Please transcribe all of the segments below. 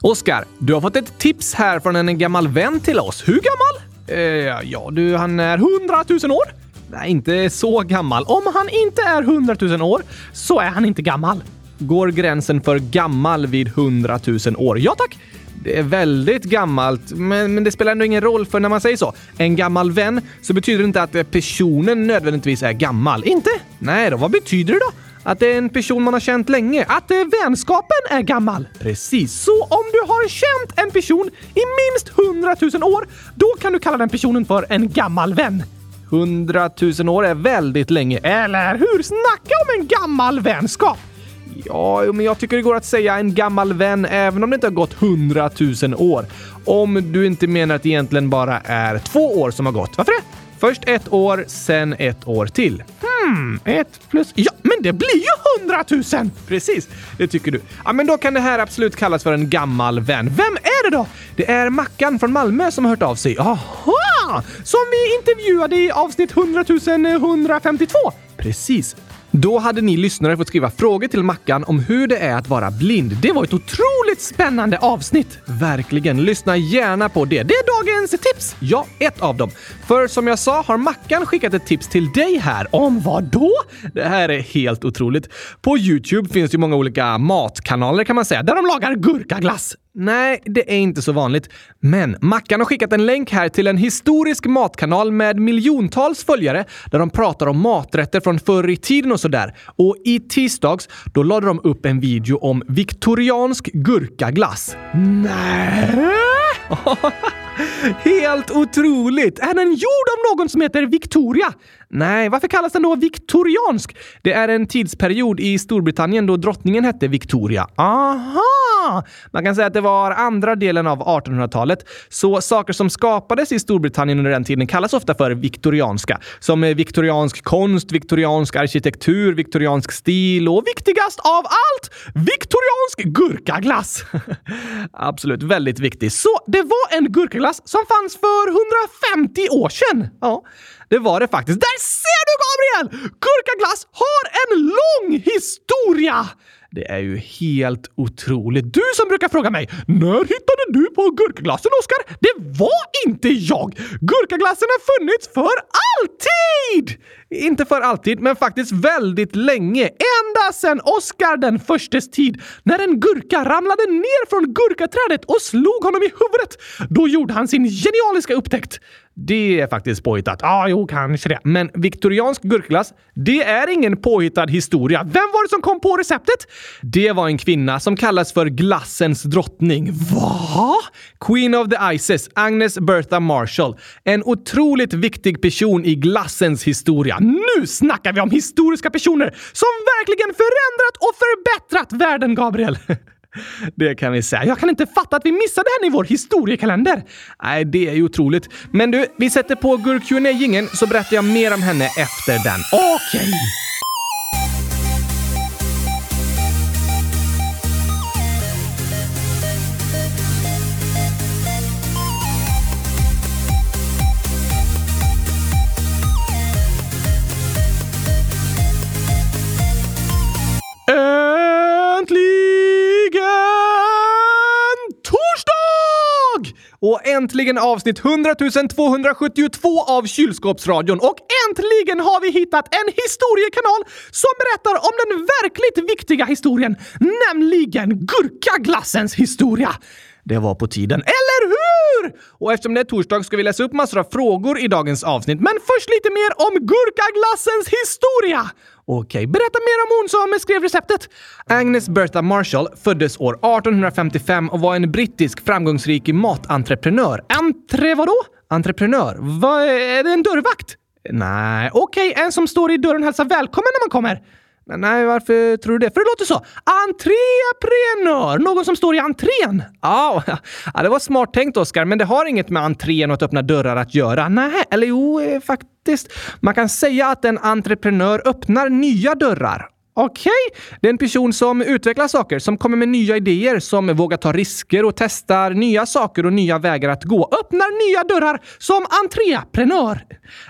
Oskar, du har fått ett tips här från en gammal vän till oss. Hur gammal? Eh, ja, du, han är 100 000 år. Nej, inte så gammal. Om han inte är 100 000 år så är han inte gammal. Går gränsen för gammal vid 100 000 år? Ja tack! Det är väldigt gammalt, men, men det spelar ändå ingen roll för när man säger så, en gammal vän, så betyder det inte att personen nödvändigtvis är gammal. Inte? Nej då, vad betyder det då? Att det är en person man har känt länge. Att eh, vänskapen är gammal. Precis. Så om du har känt en person i minst hundratusen år, då kan du kalla den personen för en gammal vän. Hundratusen år är väldigt länge, eller hur? Snacka om en gammal vänskap! Ja, men jag tycker det går att säga en gammal vän även om det inte har gått hundratusen år. Om du inte menar att det egentligen bara är två år som har gått. Varför det? Först ett år, sen ett år till. Hmm, ett plus... Ja, men det blir ju hundratusen! Precis, det tycker du. Ja, men då kan det här absolut kallas för en gammal vän. Vem är det då? Det är Mackan från Malmö som har hört av sig. Aha! Som vi intervjuade i avsnitt 100 152. Precis. Då hade ni lyssnare fått skriva frågor till Mackan om hur det är att vara blind. Det var ett otroligt spännande avsnitt! Verkligen. Lyssna gärna på det. Det är dagens tips! Ja, ett av dem. För som jag sa har Mackan skickat ett tips till dig här. Om vad då? Det här är helt otroligt. På Youtube finns det många olika matkanaler kan man säga, där de lagar gurkaglass. Nej, det är inte så vanligt. Men Mackan har skickat en länk här till en historisk matkanal med miljontals följare där de pratar om maträtter från förr i tiden och sådär. Och i tisdags, då lade de upp en video om viktoriansk gurkaglass. Nej! Helt otroligt! Är den gjord av någon som heter Victoria? Nej, varför kallas den då viktoriansk? Det är en tidsperiod i Storbritannien då drottningen hette Victoria. Aha! Man kan säga att det var andra delen av 1800-talet. Så saker som skapades i Storbritannien under den tiden kallas ofta för viktorianska. Som eh, viktoriansk konst, viktoriansk arkitektur, viktoriansk stil och viktigast av allt, viktoriansk gurkaglass. Absolut, väldigt viktig. Så det var en gurkaglass som fanns för 150 år sedan. Ja, det var det faktiskt. Där ser du Gabriel! Gurkaglass har en lång historia! Det är ju helt otroligt. Du som brukar fråga mig “När hittade du på gurkaglassen, Oskar?” Det var inte jag! Gurkaglassen har funnits för alltid! Inte för alltid, men faktiskt väldigt länge. Ända sedan Oskar den förstes tid, när en gurka ramlade ner från gurkaträdet och slog honom i huvudet. Då gjorde han sin genialiska upptäckt. Det är faktiskt påhittat. Ja, ah, jo, kanske det. Men viktoriansk gurkglass, det är ingen påhittad historia. Vem var det som kom på receptet? Det var en kvinna som kallas för glassens drottning. Va? Queen of the Ices, Agnes Bertha Marshall. En otroligt viktig person i glassens historia. Nu snackar vi om historiska personer som verkligen förändrat och förbättrat världen, Gabriel. Det kan vi säga. Jag kan inte fatta att vi missade henne i vår historiekalender. Nej, det är ju otroligt. Men du, vi sätter på gurk gingen så berättar jag mer om henne efter den. Okej! Okay. Äntligen avsnitt 100 272 av Kylskåpsradion. Och äntligen har vi hittat en historiekanal som berättar om den verkligt viktiga historien, nämligen gurkaglassens historia. Det var på tiden, eller hur? Och eftersom det är torsdag ska vi läsa upp massor av frågor i dagens avsnitt. Men först lite mer om gurkaglassens historia! Okej, berätta mer om hon som skrev receptet. Agnes Bertha Marshall föddes år 1855 och var en brittisk framgångsrik matentreprenör. Entre vadå? Entreprenör? Va, är det en dörrvakt? Nej, okej, en som står i dörren och hälsar välkommen när man kommer. Nej, varför tror du det? För det låter så. Entreprenör! Någon som står i entrén. Ja, ja det var smart tänkt Oskar, men det har inget med entrén och att öppna dörrar att göra. Nej, eller jo, eh, faktiskt. Man kan säga att en entreprenör öppnar nya dörrar. Okej, okay. det är en person som utvecklar saker, som kommer med nya idéer, som vågar ta risker och testar nya saker och nya vägar att gå. Öppnar nya dörrar som entreprenör.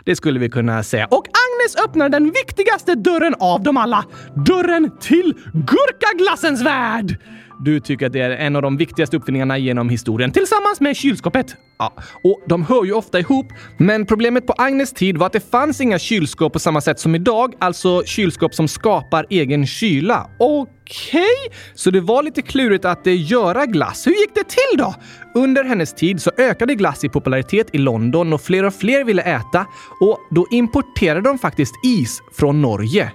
Det skulle vi kunna säga. Och Agnes öppnar den viktigaste dörren av dem alla. Dörren till gurkaglassens värld! Du tycker att det är en av de viktigaste uppfinningarna genom historien, tillsammans med kylskåpet. Ja, och de hör ju ofta ihop. Men problemet på Agnes tid var att det fanns inga kylskåp på samma sätt som idag, alltså kylskåp som skapar egen kyla. Okej, okay. så det var lite klurigt att eh, göra glass. Hur gick det till då? Under hennes tid så ökade glass i popularitet i London och fler och fler ville äta och då importerade de faktiskt is från Norge.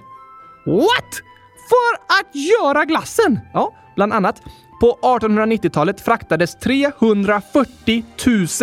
What? För att göra glassen? Ja, bland annat. På 1890-talet fraktades 340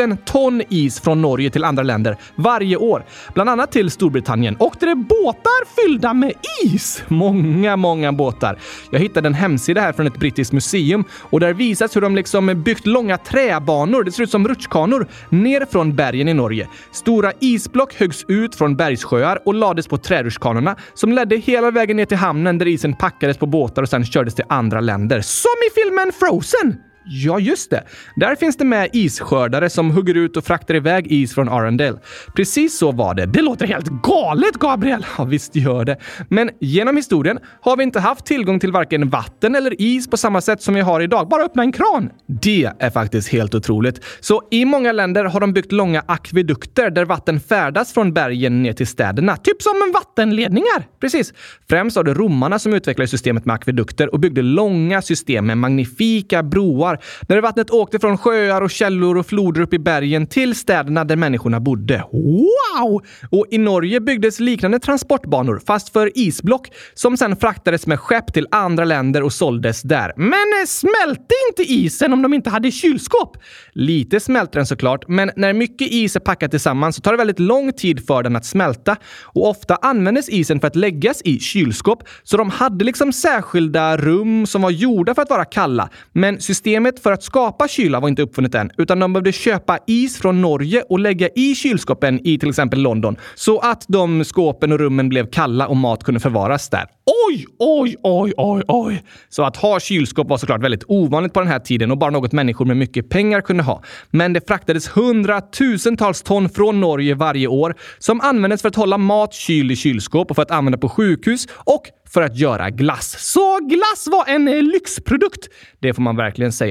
000 ton is från Norge till andra länder varje år. Bland annat till Storbritannien. Och det är båtar fyllda med is? Många, många båtar. Jag hittade en hemsida här från ett brittiskt museum och där visas hur de liksom byggt långa träbanor, det ser ut som rutschkanor, ner från bergen i Norge. Stora isblock höggs ut från bergssjöar och lades på trärutschkanorna som ledde hela vägen ner till hamnen där isen packades på båtar och sen kördes till andra länder. Som i filmen men Frozen! Ja, just det. Där finns det med isskördare som hugger ut och fraktar iväg is från Arendelle. Precis så var det. Det låter helt galet, Gabriel! Ja, visst gör det. Men genom historien har vi inte haft tillgång till varken vatten eller is på samma sätt som vi har idag. Bara öppna en kran! Det är faktiskt helt otroligt. Så i många länder har de byggt långa akvedukter där vatten färdas från bergen ner till städerna. Typ som vattenledningar! Precis. Främst var det romarna som utvecklade systemet med akvedukter och byggde långa system med magnifika broar sjöar, där vattnet åkte från sjöar och källor och floder upp i bergen till städerna där människorna bodde. Wow! Och i Norge byggdes liknande transportbanor, fast för isblock, som sen fraktades med skepp till andra länder och såldes där. Men eh, smälte inte isen om de inte hade kylskåp? Lite smälter den såklart, men när mycket is är packat tillsammans så tar det väldigt lång tid för den att smälta. Och ofta användes isen för att läggas i kylskåp, så de hade liksom särskilda rum som var gjorda för att vara kalla. Men systemet Systemet för att skapa kyla var inte uppfunnet än, utan de behövde köpa is från Norge och lägga i kylskåpen i till exempel London så att de skåpen och rummen blev kalla och mat kunde förvaras där. Oj, oj, oj, oj, oj! Så att ha kylskåp var såklart väldigt ovanligt på den här tiden och bara något människor med mycket pengar kunde ha. Men det fraktades hundratusentals ton från Norge varje år som användes för att hålla mat kyld i kylskåp och för att använda på sjukhus och för att göra glass. Så glass var en lyxprodukt! Det får man verkligen säga.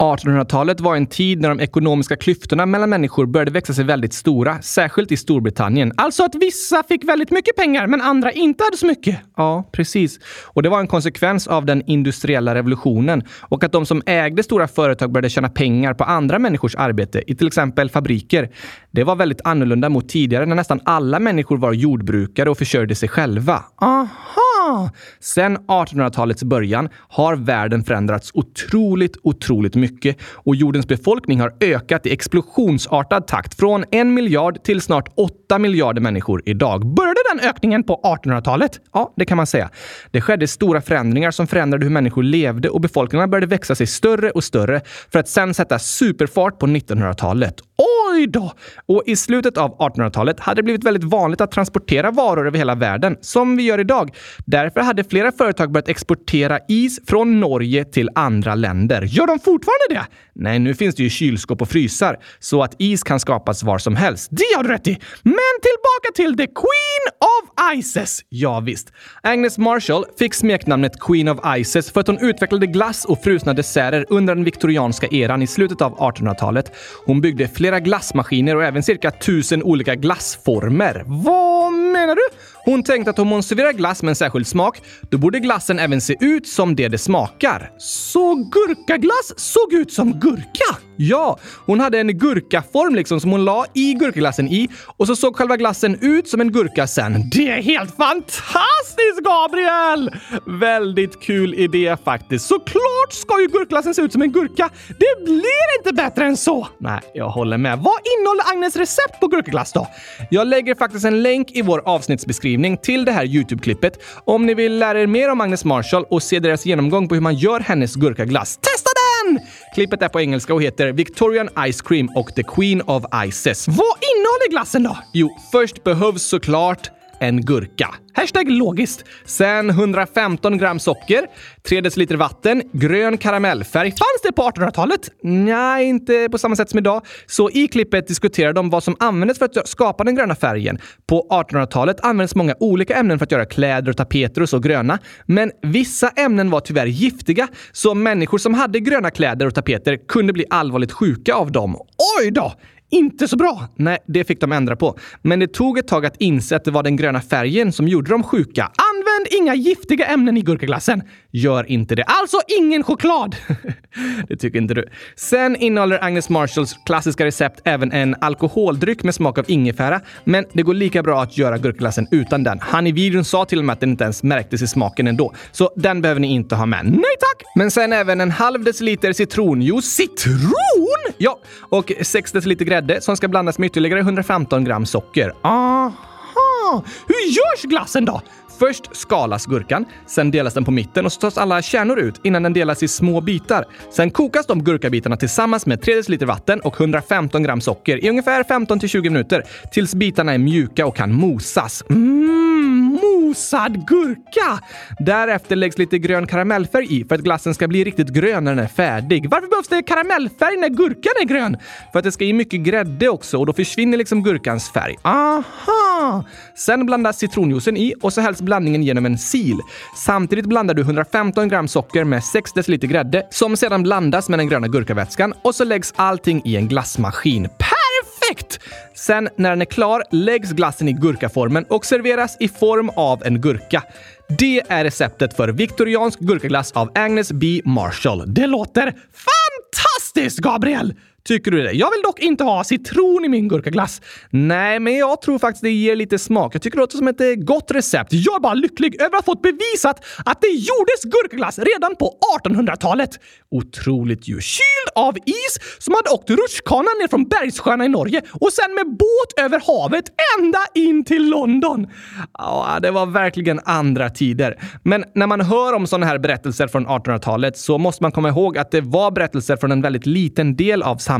1800-talet var en tid när de ekonomiska klyftorna mellan människor började växa sig väldigt stora, särskilt i Storbritannien. Alltså att vissa fick väldigt mycket pengar, men andra inte hade så mycket. Ja, precis. Och det var en konsekvens av den industriella revolutionen och att de som ägde stora företag började tjäna pengar på andra människors arbete, i till exempel fabriker. Det var väldigt annorlunda mot tidigare när nästan alla människor var jordbrukare och försörjde sig själva. Aha! Sen 1800-talets början har världen förändrats otroligt, otroligt mycket mycket och jordens befolkning har ökat i explosionsartad takt från en miljard till snart åtta miljarder människor idag. Började den ökningen på 1800-talet? Ja, det kan man säga. Det skedde stora förändringar som förändrade hur människor levde och befolkningarna började växa sig större och större för att sen sätta superfart på 1900-talet. Oj då! Och i slutet av 1800-talet hade det blivit väldigt vanligt att transportera varor över hela världen, som vi gör idag. Därför hade flera företag börjat exportera is från Norge till andra länder. Gör de fortfarande det? Nej, nu finns det ju kylskåp och frysar, så att is kan skapas var som helst. Det har du rätt i! Men tillbaka till the Queen of Ices! Ja, visst. Agnes Marshall fick smeknamnet Queen of Ices för att hon utvecklade glass och frusna desserter under den viktorianska eran i slutet av 1800-talet. Hon byggde flera glassmaskiner och även cirka tusen olika glassformer. Vad menar du? Hon tänkte att om hon serverar glass med en särskild smak, då borde glassen även se ut som det det smakar. Så gurkaglass såg ut som gurka? Ja, hon hade en gurkaform liksom som hon la i gurkaglassen i och så såg själva glassen ut som en gurka sen. Det är helt fantastiskt, Gabriel! Väldigt kul idé faktiskt. Såklart ska ju gurkglassen se ut som en gurka. Det blir inte bättre än så! Nej, jag håller med. Vad innehåller Agnes recept på gurkaglass då? Jag lägger faktiskt en länk i vår avsnittsbeskrivning till det här Youtube-klippet om ni vill lära er mer om Agnes Marshall och se deras genomgång på hur man gör hennes gurkaglass. Testa den! Klippet är på engelska och heter Victorian Ice Cream och The Queen of Ices. Vad innehåller glassen då? Jo, först behövs såklart en gurka. Hashtag logiskt. Sen 115 gram socker, 3 deciliter vatten, grön karamellfärg. Fanns det på 1800-talet? Nej, inte på samma sätt som idag. Så i klippet diskuterar de vad som användes för att skapa den gröna färgen. På 1800-talet användes många olika ämnen för att göra kläder och tapeter och så gröna. Men vissa ämnen var tyvärr giftiga, så människor som hade gröna kläder och tapeter kunde bli allvarligt sjuka av dem. Oj då! Inte så bra! Nej, det fick de ändra på. Men det tog ett tag att inse att det var den gröna färgen som gjorde dem sjuka. Använd inga giftiga ämnen i gurkaglassen! Gör inte det. Alltså ingen choklad! det tycker inte du. Sen innehåller Agnes Marshalls klassiska recept även en alkoholdryck med smak av ingefära, men det går lika bra att göra gurkaglassen utan den. Han i videon sa till och med att den inte ens märktes i smaken ändå, så den behöver ni inte ha med. Nej tack! Men sen även en halv deciliter citronjuice. Citron? Ja, och 6 deciliter grädde som ska blandas med ytterligare 115 gram socker. Aha! Hur görs glassen då? Först skalas gurkan, sen delas den på mitten och så tas alla kärnor ut innan den delas i små bitar. Sen kokas de gurkabitarna tillsammans med 3 dl vatten och 115 gram socker i ungefär 15 20 minuter tills bitarna är mjuka och kan mosas. Mm, mosad gurka! Därefter läggs lite grön karamellfärg i för att glassen ska bli riktigt grön när den är färdig. Varför behövs det karamellfärg när gurkan är grön? För att det ska i mycket grädde också och då försvinner liksom gurkans färg. Aha! Sen blandas citronjuicen i och så hälls blandningen genom en sil. Samtidigt blandar du 115 gram socker med 6 deciliter grädde som sedan blandas med den gröna gurkavätskan och så läggs allting i en glassmaskin. Perfekt! Sen när den är klar läggs glassen i gurkaformen och serveras i form av en gurka. Det är receptet för viktoriansk gurkaglass av Agnes B. Marshall. Det låter fantastiskt, Gabriel! Tycker du det? Jag vill dock inte ha citron i min gurkaglass. Nej, men jag tror faktiskt det ger lite smak. Jag tycker det låter som ett eh, gott recept. Jag är bara lycklig över att ha fått bevisat att det gjordes gurkaglass redan på 1800-talet. Otroligt ju. Kyld av is som hade åkt rutschkana ner från Bergssjöarna i Norge och sen med båt över havet ända in till London. Ja, det var verkligen andra tider. Men när man hör om sådana här berättelser från 1800-talet så måste man komma ihåg att det var berättelser från en väldigt liten del av samhället.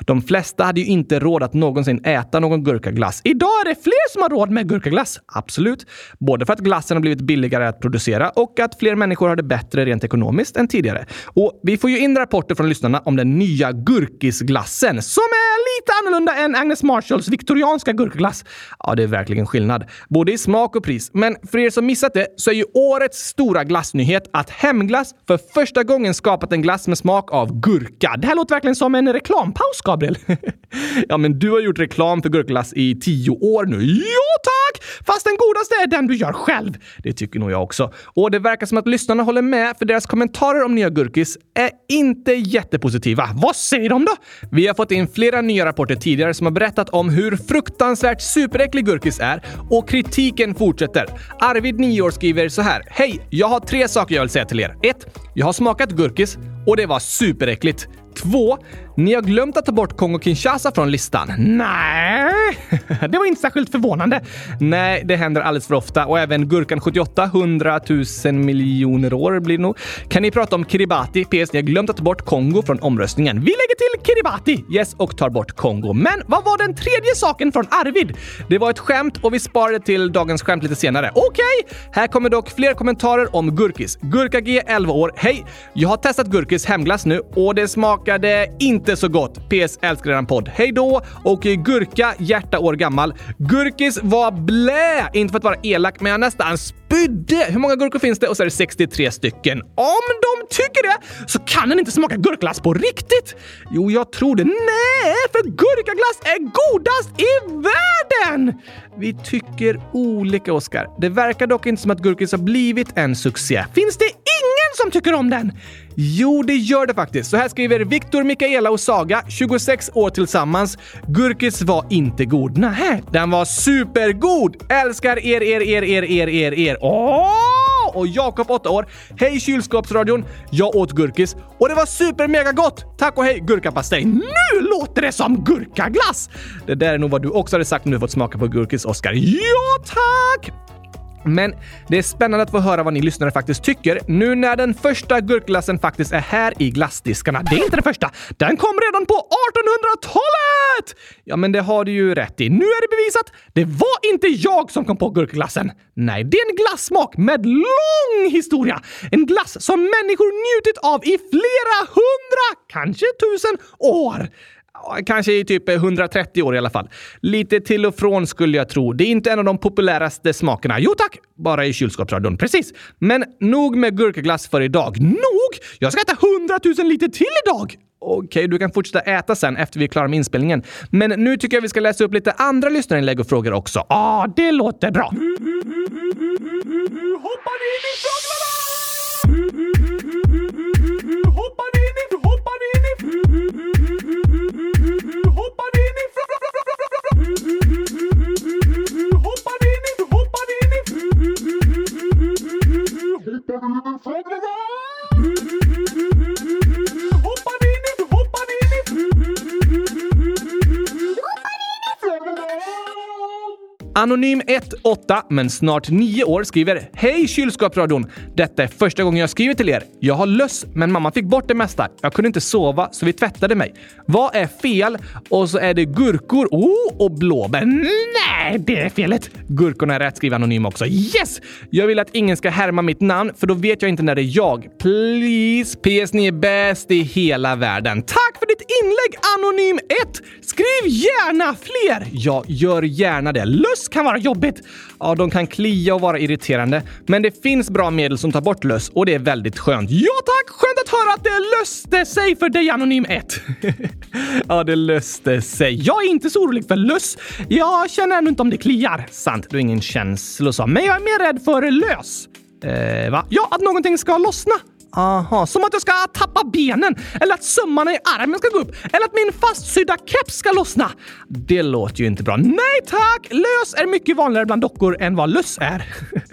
De flesta hade ju inte råd att någonsin äta någon gurkaglass. Idag är det fler som har råd med gurkaglass. Absolut. Både för att glassen har blivit billigare att producera och att fler människor har det bättre rent ekonomiskt än tidigare. Och vi får ju in rapporter från lyssnarna om den nya gurkisglassen som är lite annorlunda än Agnes Marshalls viktorianska gurkaglass. Ja, det är verkligen skillnad. Både i smak och pris. Men för er som missat det så är ju årets stora glassnyhet att Hemglass för första gången skapat en glass med smak av gurka. Det här låter verkligen som en reklampaus, Gabriel. ja, men du har gjort reklam för gurkaglass i tio år nu. Ja, tack! Fast den godaste är den du gör själv. Det tycker nog jag också. Och det verkar som att lyssnarna håller med, för deras kommentarer om nya gurkis är inte jättepositiva. Vad säger de då? Vi har fått in flera nya rapporter tidigare som har berättat om hur fruktansvärt superäcklig gurkis är och kritiken fortsätter. Arvid, 9 år, skriver så här. Hej! Jag har tre saker jag vill säga till er. 1. Jag har smakat gurkis och det var superäckligt. 2. Ni har glömt att ta bort Kongo-Kinshasa från listan. Nej, det var inte särskilt förvånande. Nej, det händer alldeles för ofta och även Gurkan 78, 100 000 miljoner år blir det nog. Kan ni prata om Kiribati? PS, ni har glömt att ta bort Kongo från omröstningen. Vi lägger till Kiribati! Yes, och tar bort Kongo. Men vad var den tredje saken från Arvid? Det var ett skämt och vi sparar det till dagens skämt lite senare. Okej, okay. här kommer dock fler kommentarer om gurkis. Gurka G, 11 år. Hej! Jag har testat gurkis hemglass nu och det smakade inte så gott. PS älskar eran podd. Hej då! Och eh, Gurka, hjärta år gammal. Gurkis var blä! Inte för att vara elak, men jag nästan spydde. Hur många gurkor finns det? Och så är det 63 stycken. Om de tycker det så kan den inte smaka gurkglass på riktigt. Jo, jag tror det. Nej, för gurkaglass är godast i världen! Vi tycker olika, Oskar. Det verkar dock inte som att gurkis har blivit en succé. Finns det som tycker om den? Jo, det gör det faktiskt. Så här skriver Viktor, Mikaela och Saga, 26 år tillsammans. Gurkis var inte god. Nähä. den var supergod! Älskar er, er, er, er, er, er, er. Åh! Och Jakob, 8 år. Hej kylskåpsradion! Jag åt gurkis och det var supermega gott! Tack och hej gurkapastej! Nu låter det som gurkaglass! Det där är nog vad du också hade sagt om du fått smaka på gurkis, Oskar. Ja, tack! Men det är spännande att få höra vad ni lyssnare faktiskt tycker nu när den första gurkglassen faktiskt är här i glassdiskarna. Det är inte den första. Den kom redan på 1800-talet! Ja, men det har du ju rätt i. Nu är det bevisat. Det var inte jag som kom på gurkglassen. Nej, det är en glassmak med lång historia. En glass som människor njutit av i flera hundra, kanske tusen år. Kanske i typ 130 år i alla fall. Lite till och från skulle jag tro. Det är inte en av de populäraste smakerna. Jo tack! Bara i kylskåpsradion. Precis. Men nog med gurkaglass för idag. Nog? Jag ska äta 100 000 liter till idag! Okej, okay, du kan fortsätta äta sen efter vi är klara med inspelningen. Men nu tycker jag vi ska läsa upp lite andra lyssnarinlägg och frågor också. Ja, ah, det låter bra. Hoppar in i frågorna! Hoppar in i, hoppar in i... Hoppa in i Anonym 18, men snart 9 år, skriver Hej kylskåpsradion! Detta är första gången jag skriver till er. Jag har löss, men mamma fick bort det mesta. Jag kunde inte sova, så vi tvättade mig. Vad är fel? Och så är det gurkor oh, och blåbär. Nej, det är felet! Gurkorna är rätt, skriver Anonym också. Yes! Jag vill att ingen ska härma mitt namn, för då vet jag inte när det är jag. Please! PS, ni är bäst i hela världen. Tack för ditt inlägg, Anonym 1! Skriv gärna fler! Jag gör gärna det. Löss kan vara jobbigt. Ja, de kan klia och vara irriterande, men det finns bra medel som tar bort löss och det är väldigt skönt. Ja tack! Skönt att höra att det löste sig för dig Anonym 1. ja, det löste sig. Jag är inte så orolig för löss. Jag känner ännu inte om det kliar. Sant, du har ingen känslosa. Men jag är mer rädd för lös. Eh, va? Ja, att någonting ska lossna. Aha, som att jag ska tappa benen, eller att sömmarna i armen ska gå upp, eller att min fastsydda keps ska lossna. Det låter ju inte bra. Nej tack! Lös är mycket vanligare bland dockor än vad löss är.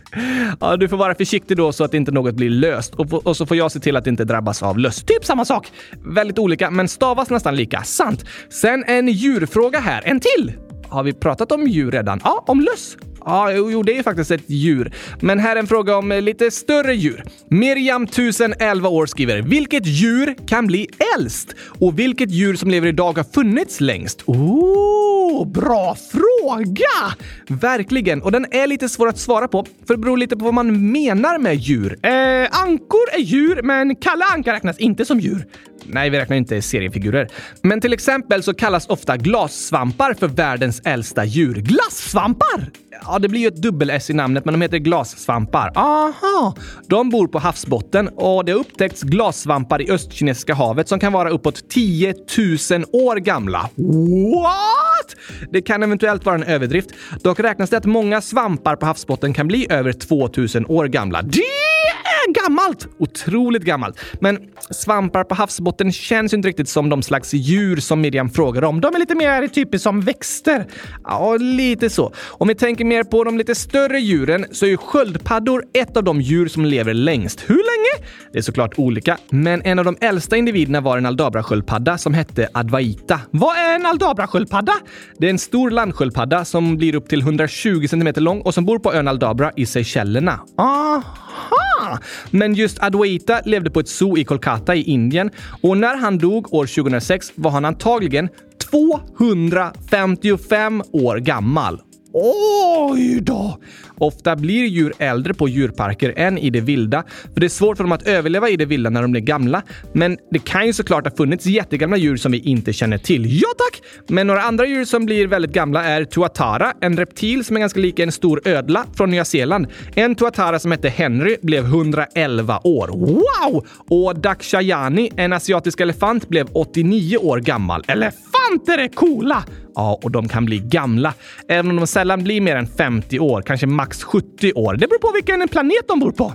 ja, du får vara försiktig då så att inte något blir löst och, och så får jag se till att inte drabbas av löss. Typ samma sak. Väldigt olika, men stavas nästan lika. Sant. Sen en djurfråga här. En till! Har vi pratat om djur redan? Ja, om löss. Ja, jo, det är faktiskt ett djur. Men här är en fråga om eh, lite större djur. Miriam, 1011 år, skriver “Vilket djur kan bli äldst? Och vilket djur som lever idag har funnits längst?” Oh, bra fråga! Verkligen. Och den är lite svår att svara på, för det beror lite på vad man menar med djur. Eh, ankor är djur, men Kalle Anka räknas inte som djur. Nej, vi räknar inte seriefigurer. Men till exempel så kallas ofta glassvampar för världens äldsta djur. Glassvampar? Ja, det blir ju ett dubbel-S i namnet, men de heter glassvampar. Aha! De bor på havsbotten och det har upptäckts glassvampar i Östkinesiska havet som kan vara uppåt 10 000 år gamla. What? Det kan eventuellt vara en överdrift. Dock räknas det att många svampar på havsbotten kan bli över 2 000 år gamla. Det gammalt! Otroligt gammalt. Men svampar på havsbotten känns inte riktigt som de slags djur som Miriam frågar om. De är lite mer typiskt som växter. Ja, lite så. Om vi tänker mer på de lite större djuren så är ju sköldpaddor ett av de djur som lever längst. Hur länge? Det är såklart olika, men en av de äldsta individerna var en aldabrasköldpadda som hette Advaita. Vad är en aldabrasköldpadda? Det är en stor landsköldpadda som blir upp till 120 cm lång och som bor på ön Aldabra i Seychellerna. Aha! Men just Adwaita levde på ett zoo i Kolkata i Indien och när han dog år 2006 var han antagligen 255 år gammal. Oj då! Ofta blir djur äldre på djurparker än i det vilda, för det är svårt för dem att överleva i det vilda när de blir gamla. Men det kan ju såklart ha funnits jättegamla djur som vi inte känner till. Ja tack! Men några andra djur som blir väldigt gamla är tuatara, en reptil som är ganska lik en stor ödla från Nya Zeeland. En tuatara som hette Henry blev 111 år. Wow! Och Dakshayani, en asiatisk elefant, blev 89 år gammal. Elefanter är coola! Ja, och de kan bli gamla. Även om de sällan blir mer än 50 år, kanske max 70 år. Det beror på vilken planet de bor på.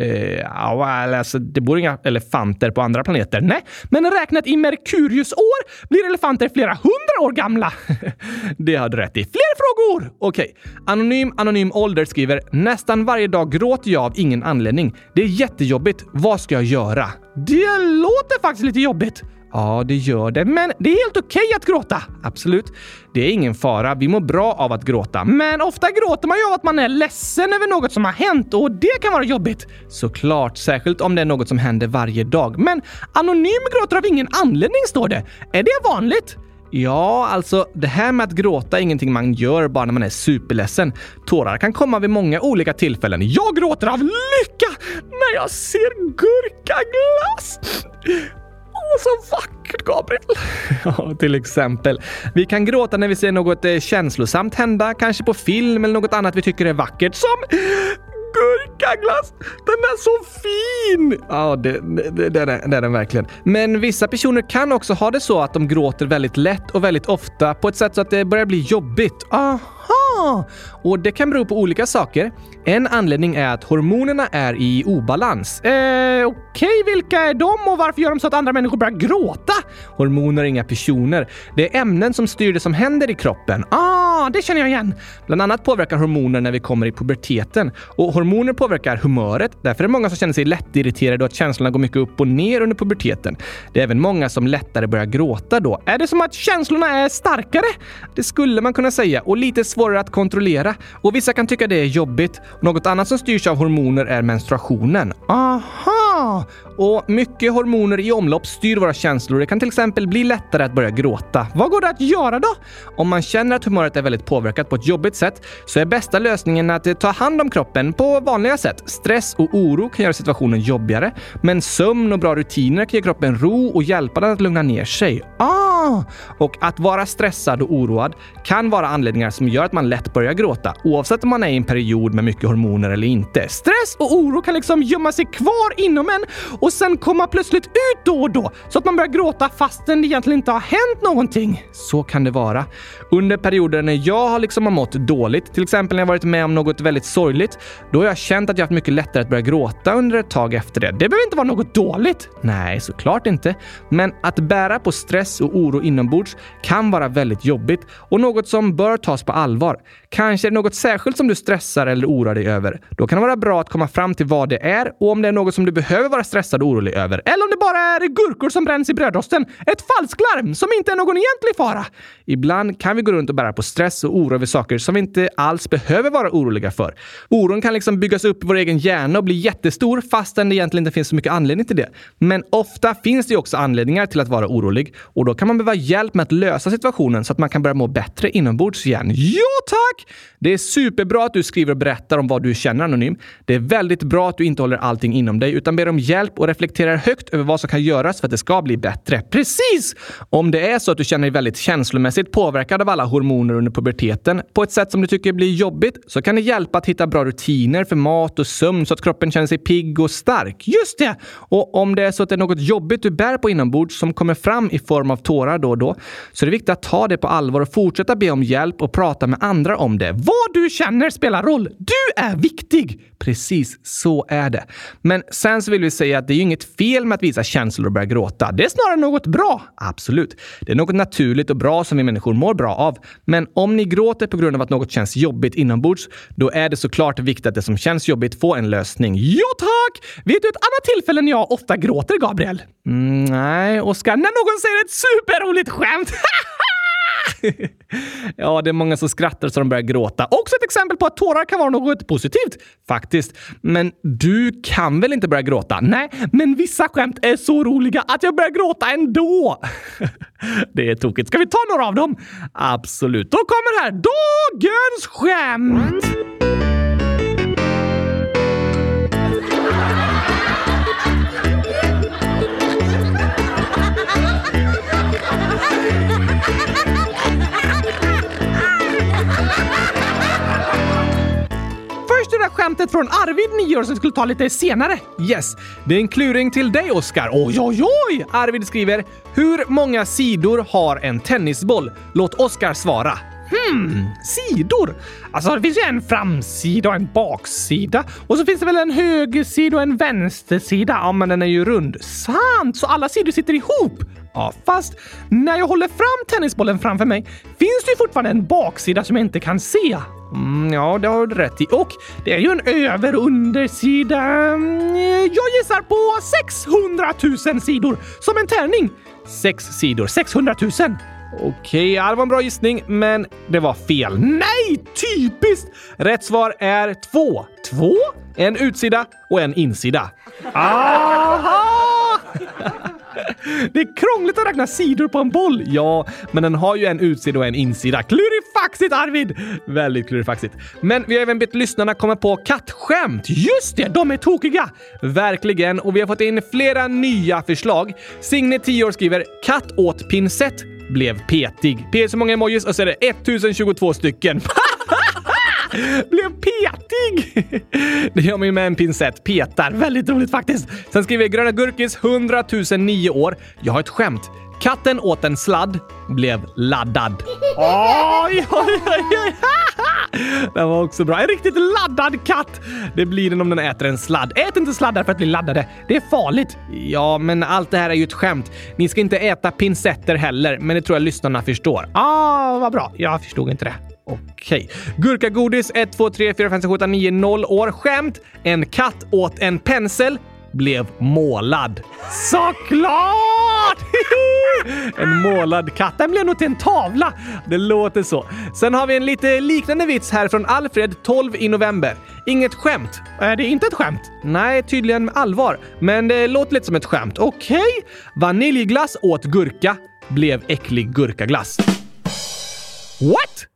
Uh, ja, alltså, det bor inga elefanter på andra planeter. Nej, men räknat i Merkurius år blir elefanter flera hundra år gamla. det har du rätt i. Fler frågor! Okej. Okay. Anonym Anonym Ålder skriver “Nästan varje dag gråter jag av ingen anledning. Det är jättejobbigt. Vad ska jag göra?” Det låter faktiskt lite jobbigt. Ja, det gör det. Men det är helt okej att gråta. Absolut. Det är ingen fara. Vi mår bra av att gråta. Men ofta gråter man ju av att man är ledsen över något som har hänt och det kan vara jobbigt. Såklart, särskilt om det är något som händer varje dag. Men anonym gråter av ingen anledning, står det. Är det vanligt? Ja, alltså det här med att gråta är ingenting man gör bara när man är superledsen. Tårar kan komma vid många olika tillfällen. Jag gråter av lycka när jag ser gurkaglass! Åh, så vackert, Gabriel! ja, till exempel. Vi kan gråta när vi ser något eh, känslosamt hända, kanske på film eller något annat vi tycker är vackert, som gurkaglass! Den är så fin! Ja, det, det, det, är, det är den verkligen. Men vissa personer kan också ha det så att de gråter väldigt lätt och väldigt ofta på ett sätt så att det börjar bli jobbigt. Aha! Och det kan bero på olika saker. En anledning är att hormonerna är i obalans. Eh, okej, okay, vilka är de och varför gör de så att andra människor börjar gråta? Hormoner är inga personer. Det är ämnen som styr det som händer i kroppen. Ah, det känner jag igen. Bland annat påverkar hormoner när vi kommer i puberteten. Och hormoner påverkar humöret. Därför är det många som känner sig lättirriterade och att känslorna går mycket upp och ner under puberteten. Det är även många som lättare börjar gråta då. Är det som att känslorna är starkare? Det skulle man kunna säga och lite svårare att kontrollera. Och vissa kan tycka det är jobbigt. Något annat som styrs av hormoner är menstruationen. Aha! Ah, och mycket hormoner i omlopp styr våra känslor. Det kan till exempel bli lättare att börja gråta. Vad går det att göra då? Om man känner att humöret är väldigt påverkat på ett jobbigt sätt så är bästa lösningen att eh, ta hand om kroppen på vanliga sätt. Stress och oro kan göra situationen jobbigare, men sömn och bra rutiner kan ge kroppen ro och hjälpa den att lugna ner sig. Ah! Och att vara stressad och oroad kan vara anledningar som gör att man lätt börjar gråta, oavsett om man är i en period med mycket hormoner eller inte. Stress och oro kan liksom gömma sig kvar inom en och sen komma plötsligt ut då och då så att man börjar gråta fastän det egentligen inte har hänt någonting. Så kan det vara. Under perioder när jag har liksom mått dåligt, till exempel när jag varit med om något väldigt sorgligt, då har jag känt att jag haft mycket lättare att börja gråta under ett tag efter det. Det behöver inte vara något dåligt. Nej, såklart inte. Men att bära på stress och oro inombords kan vara väldigt jobbigt och något som bör tas på allvar. Kanske är det något särskilt som du stressar eller oroar dig över. Då kan det vara bra att komma fram till vad det är och om det är något som du behöver vara stressad och orolig över. Eller om det bara är gurkor som bränns i brödrosten. Ett falsklarm som inte är någon egentlig fara. Ibland kan vi gå runt och bära på stress och oro över saker som vi inte alls behöver vara oroliga för. Oron kan liksom byggas upp i vår egen hjärna och bli jättestor fastän det egentligen inte finns så mycket anledning till det. Men ofta finns det också anledningar till att vara orolig och då kan man behöva hjälp med att lösa situationen så att man kan börja må bättre inombords igen. Ja, tack! Det är superbra att du skriver och berättar om vad du känner anonym. Det är väldigt bra att du inte håller allting inom dig utan ber om hjälp och reflekterar högt över vad som kan göras för att det ska bli bättre. Precis! Om det är så att du känner dig väldigt känslomässigt påverkad av alla hormoner under puberteten på ett sätt som du tycker blir jobbigt så kan det hjälpa att hitta bra rutiner för mat och sömn så att kroppen känner sig pigg och stark. Just det! Och om det är så att det är något jobbigt du bär på inombords som kommer fram i form av tårar då och då så är det viktigt att ta det på allvar och fortsätta be om hjälp och prata med andra om om det. Vad du känner spelar roll. Du är viktig! Precis så är det. Men sen så vill vi säga att det är ju inget fel med att visa känslor och börja gråta. Det är snarare något bra. Absolut. Det är något naturligt och bra som vi människor mår bra av. Men om ni gråter på grund av att något känns jobbigt inombords, då är det såklart viktigt att det som känns jobbigt får en lösning. Ja, tack! Vet du ett annat tillfälle när jag ofta gråter, Gabriel? Mm, nej, Oskar. När någon säger ett superroligt skämt! ja, det är många som skrattar så de börjar gråta. Också ett exempel på att tårar kan vara något positivt. Faktiskt. Men du kan väl inte börja gråta? Nej, men vissa skämt är så roliga att jag börjar gråta ändå. det är tokigt. Ska vi ta några av dem? Absolut. Då kommer här dagens skämt! Skämtet från Arvid, 9 år, som skulle ta lite senare. Yes, det är en kluring till dig, Oskar. Oj, oj, oj! Arvid skriver “Hur många sidor har en tennisboll?” Låt Oskar svara. Hmm, sidor? Alltså det finns ju en framsida och en baksida. Och så finns det väl en högersida och en vänstersida. Ja, men den är ju rund. Sant! Så alla sidor sitter ihop? Ja, fast när jag håller fram tennisbollen framför mig finns det ju fortfarande en baksida som jag inte kan se. Mm, ja, det har du rätt i. Och det är ju en över-undersida... Jag gissar på 600 000 sidor. Som en tärning. Sex sidor. 600 000. Okej, ja, det var en bra gissning, men det var fel. Nej, typiskt! Rätt svar är två. Två? En utsida och en insida. Aha! Det är krångligt att räkna sidor på en boll. Ja, men den har ju en utsida och en insida. Klurifaxigt Arvid! Väldigt klurifaxigt. Men vi har även bett lyssnarna komma på kattskämt. Just det, de är tokiga! Verkligen, och vi har fått in flera nya förslag. Signe, 10 år, skriver “Katt åt pinsett blev petig”. P är så många emojis och så är det 1022 stycken. Blev petig! Det gör man ju med en pincett. Petar. Väldigt roligt faktiskt. Sen skriver Gröna Gurkis 100 009 år. Jag har ett skämt. Katten åt en sladd, blev laddad. Oj, oj, oj. Den var också bra. En riktigt laddad katt! Det blir den om den äter en sladd. Ät inte sladdar för att bli laddade. Det är farligt. Ja, men allt det här är ju ett skämt. Ni ska inte äta pincetter heller, men det tror jag lyssnarna förstår. Ah, vad bra. Jag förstod inte det. Okej. Gurkagodis 1, 2, 3, 4, 5, 6, 7, 8, 9, 0 år. Skämt. En katt åt en pensel blev målad. Såklart! en målad katt. Den blev nog till en tavla. Det låter så. Sen har vi en lite liknande vits här från Alfred 12 i november. Inget skämt. Äh, är det inte ett skämt? Nej, tydligen med allvar. Men det låter lite som ett skämt. Okej. Vaniljglass åt gurka blev äcklig gurkaglass. What?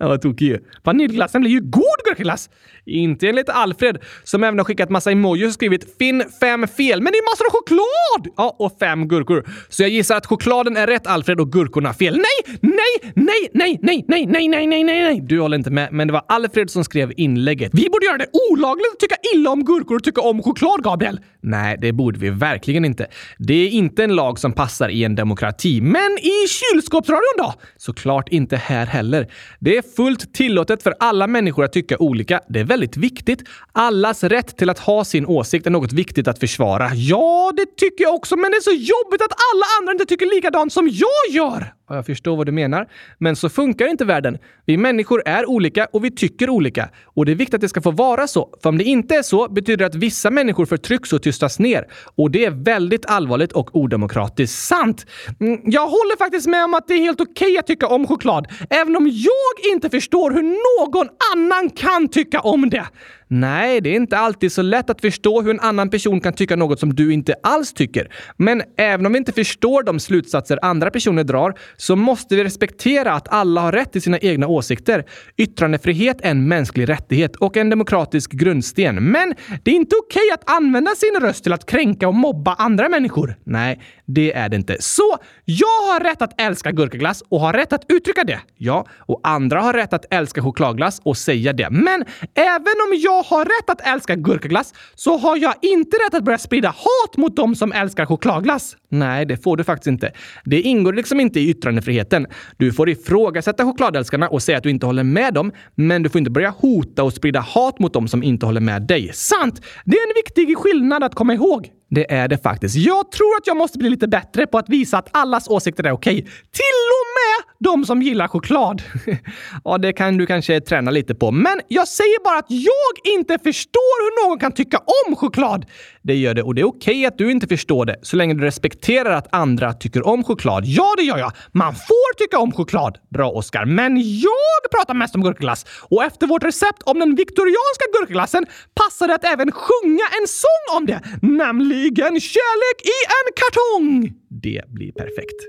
Han var tokig ju. Vaniljglassen blir ju god gurkaglass! Inte enligt Alfred, som även har skickat massa emojis och skrivit “Finn fem fel”, men det är massor av choklad! Ja, och fem gurkor. Så jag gissar att chokladen är rätt Alfred och gurkorna fel. Nej, nej, nej, nej, nej, nej, nej, nej, nej, nej, nej. Du håller inte med, men det var Alfred som skrev inlägget. Vi borde göra det olagligt att tycka illa om gurkor och tycka om choklad, Gabriel! Nej, det borde vi verkligen inte. Det är inte en lag som passar i en demokrati. Men i kylskåpsradion då? Såklart inte här heller. Det är fullt tillåtet för alla människor att tycka olika. Det är väldigt viktigt. Allas rätt till att ha sin åsikt är något viktigt att försvara. Ja, det tycker jag också, men det är så jobbigt att alla andra inte tycker likadant som jag gör! Ja, jag förstår vad du menar. Men så funkar inte världen. Vi människor är olika och vi tycker olika. Och det är viktigt att det ska få vara så. För om det inte är så betyder det att vissa människor förtrycks och tystas ner. Och det är väldigt allvarligt och odemokratiskt. Sant! Mm, jag håller faktiskt med om att det är helt okej att tycka om choklad. Även om jag inte förstår hur någon annan kan tycka om det. Nej, det är inte alltid så lätt att förstå hur en annan person kan tycka något som du inte alls tycker. Men även om vi inte förstår de slutsatser andra personer drar så måste vi respektera att alla har rätt till sina egna åsikter. Yttrandefrihet är en mänsklig rättighet och en demokratisk grundsten. Men det är inte okej att använda sin röst till att kränka och mobba andra människor. Nej, det är det inte. Så jag har rätt att älska gurkaglass och har rätt att uttrycka det. Ja, och andra har rätt att älska chokladglass och säga det. Men även om jag jag har rätt att älska gurkaglass så har jag inte rätt att börja sprida hat mot dem som älskar chokladglass. Nej, det får du faktiskt inte. Det ingår liksom inte i yttrandefriheten. Du får ifrågasätta chokladälskarna och säga att du inte håller med dem, men du får inte börja hota och sprida hat mot dem som inte håller med dig. Sant! Det är en viktig skillnad att komma ihåg. Det är det faktiskt. Jag tror att jag måste bli lite bättre på att visa att allas åsikter är okej. Till och med de som gillar choklad. ja, det kan du kanske träna lite på. Men jag säger bara att jag inte förstår hur någon kan tycka om choklad. Det gör det och det är okej att du inte förstår det så länge du respekterar att andra tycker om choklad. Ja, det gör jag. Man får tycka om choklad. Bra, Oskar. Men jag pratar mest om gurkaglass och efter vårt recept om den viktorianska gurkaglassen passar det att även sjunga en sång om det, nämligen Kärlek i en kartong. Det blir perfekt.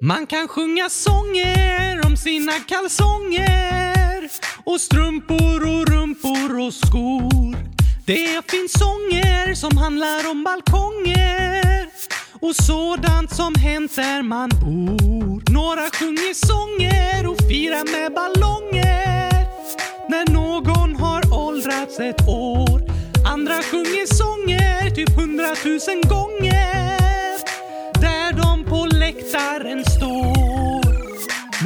Man kan sjunga sånger om sina kalsonger och strumpor och rumpor och skor. Det finns sånger som handlar om balkonger och sådant som hänt där man bor. Några sjunger sånger och firar med ballonger när någon har åldrats ett år. Andra sjunger sånger typ hundratusen gånger där de på läktaren står.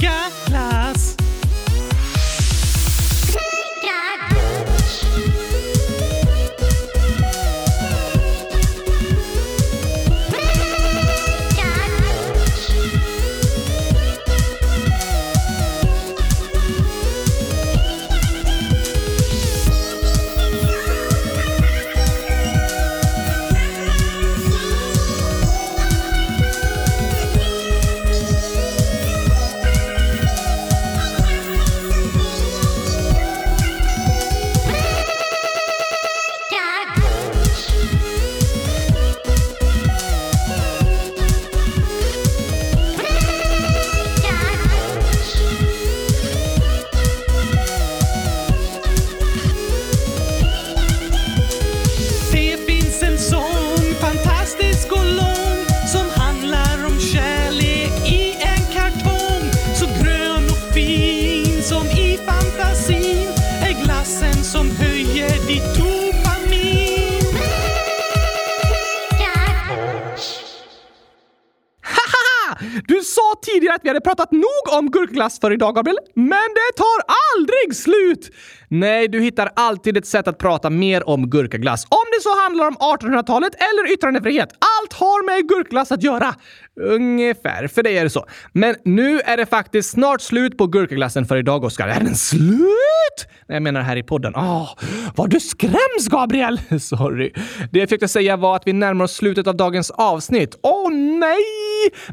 Gurkaglass. Sa tidigare att vi hade pratat nog om gurkglass för idag, Gabriel. Men det tar aldrig slut! Nej, du hittar alltid ett sätt att prata mer om gurkaglass. Om det så handlar om 1800-talet eller yttrandefrihet. Allt har med gurkglass att göra. Ungefär, för dig är det så. Men nu är det faktiskt snart slut på gurkaglassen för idag, Oskar. Är den slut? Nej, jag menar här i podden. Åh, vad du skräms, Gabriel! Sorry. Det jag försökte säga var att vi närmar oss slutet av dagens avsnitt. Åh nej!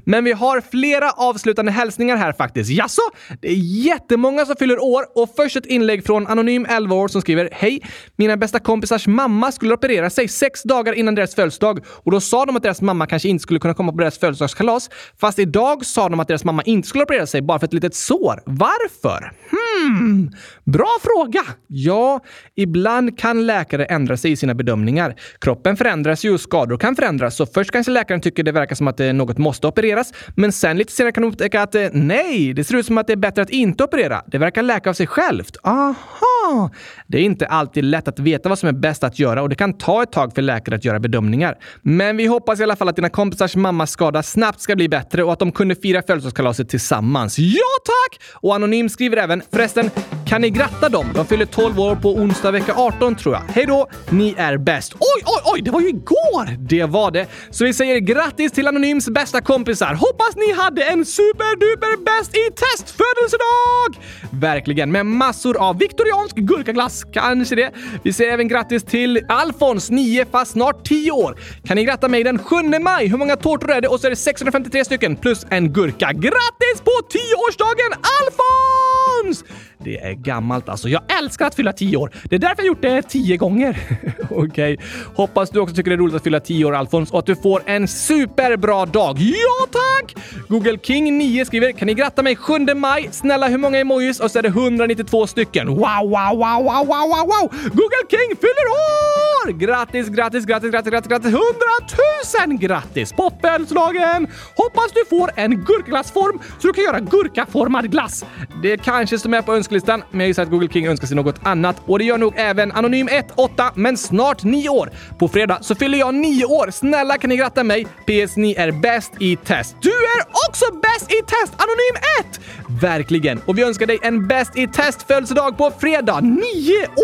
Men vi har flera avslutande hälsningar här faktiskt. Jaså? Det är jättemånga som fyller år och först ett inlägg från Anonym 11 år som skriver Hej! Mina bästa kompisars mamma skulle operera sig sex dagar innan deras födelsedag och då sa de att deras mamma kanske inte skulle kunna komma på deras födelsedagskalas. Fast idag sa de att deras mamma inte skulle operera sig bara för ett litet sår. Varför? Hmm, bra fråga! Ja, ibland kan läkare ändra sig i sina bedömningar. Kroppen förändras ju och skador kan förändras, så först kanske läkaren tycker det verkar som att eh, något måste opereras, men sen lite senare kan de upptäcka att eh, nej, det ser ut som att det är bättre att inte operera. Det verkar läka av sig självt. Aha! Det är inte alltid lätt att veta vad som är bäst att göra och det kan ta ett tag för läkare att göra bedömningar. Men vi hoppas i alla fall att dina kompisars mamma skadas snabbt ska bli bättre och att de kunde fira födelsedagskalaset tillsammans. Ja tack! Och Anonym skriver även förresten, kan ni gratta dem? De fyller 12 år på onsdag vecka 18 tror jag. Hej då! Ni är bäst. Oj, oj, Oj, det var ju igår! Det var det. Så vi säger grattis till Anonyms bästa kompisar. Hoppas ni hade en superduper bäst i test födelsedag! Verkligen, med massor av viktoriansk gurkaglass. Kanske det. Vi säger även grattis till Alfons, 9 fast snart 10 år. Kan ni gratta mig den 7 maj? Hur många tårtor är det? Och så är det 653 stycken plus en gurka. Grattis på 10-årsdagen Alfons! Det är gammalt alltså. Jag älskar att fylla 10 år. Det är därför jag gjort det 10 gånger. Okej. Okay. Hoppas du också tycker det är roligt att fylla 10 år Alfons och att du får en superbra dag. Ja tack! Google King 9 skriver “Kan ni gratta mig 7 maj? Snälla hur många emojis?” och så är det 192 stycken. Wow, wow, wow, wow, wow, wow, wow! Google King fyller år! Grattis, grattis, grattis, grattis, grattis, grattis! 100 000 grattis på födelsedagen! Hoppas du får en gurkaglassform så du kan göra gurkaformad glass. Det kanske står med på önskelistan, men jag gissar att Google King önskar sig något annat och det gör nog även Anonym 1, 8, men snart 9 år. På fredag så fyller jag 9 år. Snälla kan ni gratta mig? PS, ni är bäst i test. Du är också bäst i test, Anonym 1! Verkligen. Och vi önskar dig en bäst i test födelsedag på fredag. 9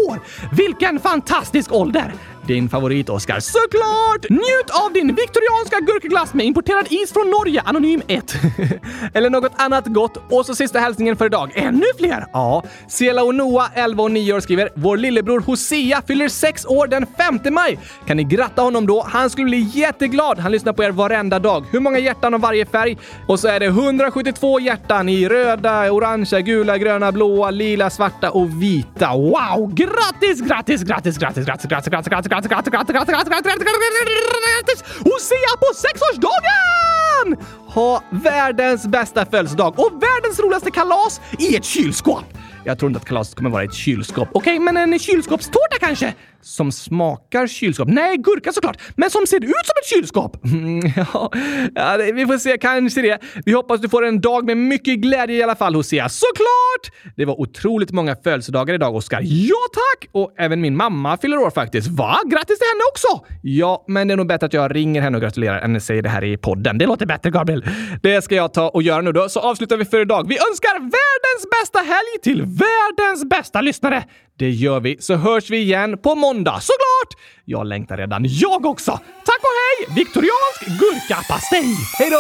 år! Vilken fantastisk ålder! Din favorit Oskar Såklart! Njut av din viktorianska gurkaglass med importerad is från Norge, Anonym 1. Eller något annat gott. Och så sista hälsningen för idag. Ännu fler! Ja. Sela och Noah, 11 och 9 år, skriver “Vår lillebror Hosea fyller 6 år den 5 maj. Kan ni gratta honom då? Han skulle bli jätteglad. Han lyssnar på er varenda dag. Hur många hjärtan av varje färg? Och så är det 172 hjärtan i röda, orangea, gula, gröna, blåa, lila, svarta och vita. Wow! Grattis, grattis, grattis, grattis, grattis, grattis, grattis, grattis, grattis, grattis, grattis, grattis, grattis, grattis, grattis, på sexårsdagen! Ha världens bästa födelsedag och världens roligaste kalas i ett kylskåp. Jag tror inte att kalaset kommer vara i ett kylskåp. Okej, men en kylskåpstårta kanske? Som smakar kylskåp? Nej, gurka såklart. Men som ser ut som ett kylskåp? Mm, ja, ja det, vi får se. Kanske det. Vi hoppas du får en dag med mycket glädje i alla fall, Hosea. Såklart! Det var otroligt många födelsedagar idag, Oskar. Ja, tack! Och även min mamma fyller år faktiskt. Va? Grattis till henne också! Ja, men det är nog bättre att jag ringer henne och gratulerar än att det här i podden. Det låter bättre, Gabriel. Det ska jag ta och göra nu då, så avslutar vi för idag. Vi önskar världens bästa helg till världens bästa lyssnare. Det gör vi, så hörs vi igen på måndag. Såklart! Jag längtar redan, jag också. Tack och hej! Viktoriansk gurkapastej! Hej då!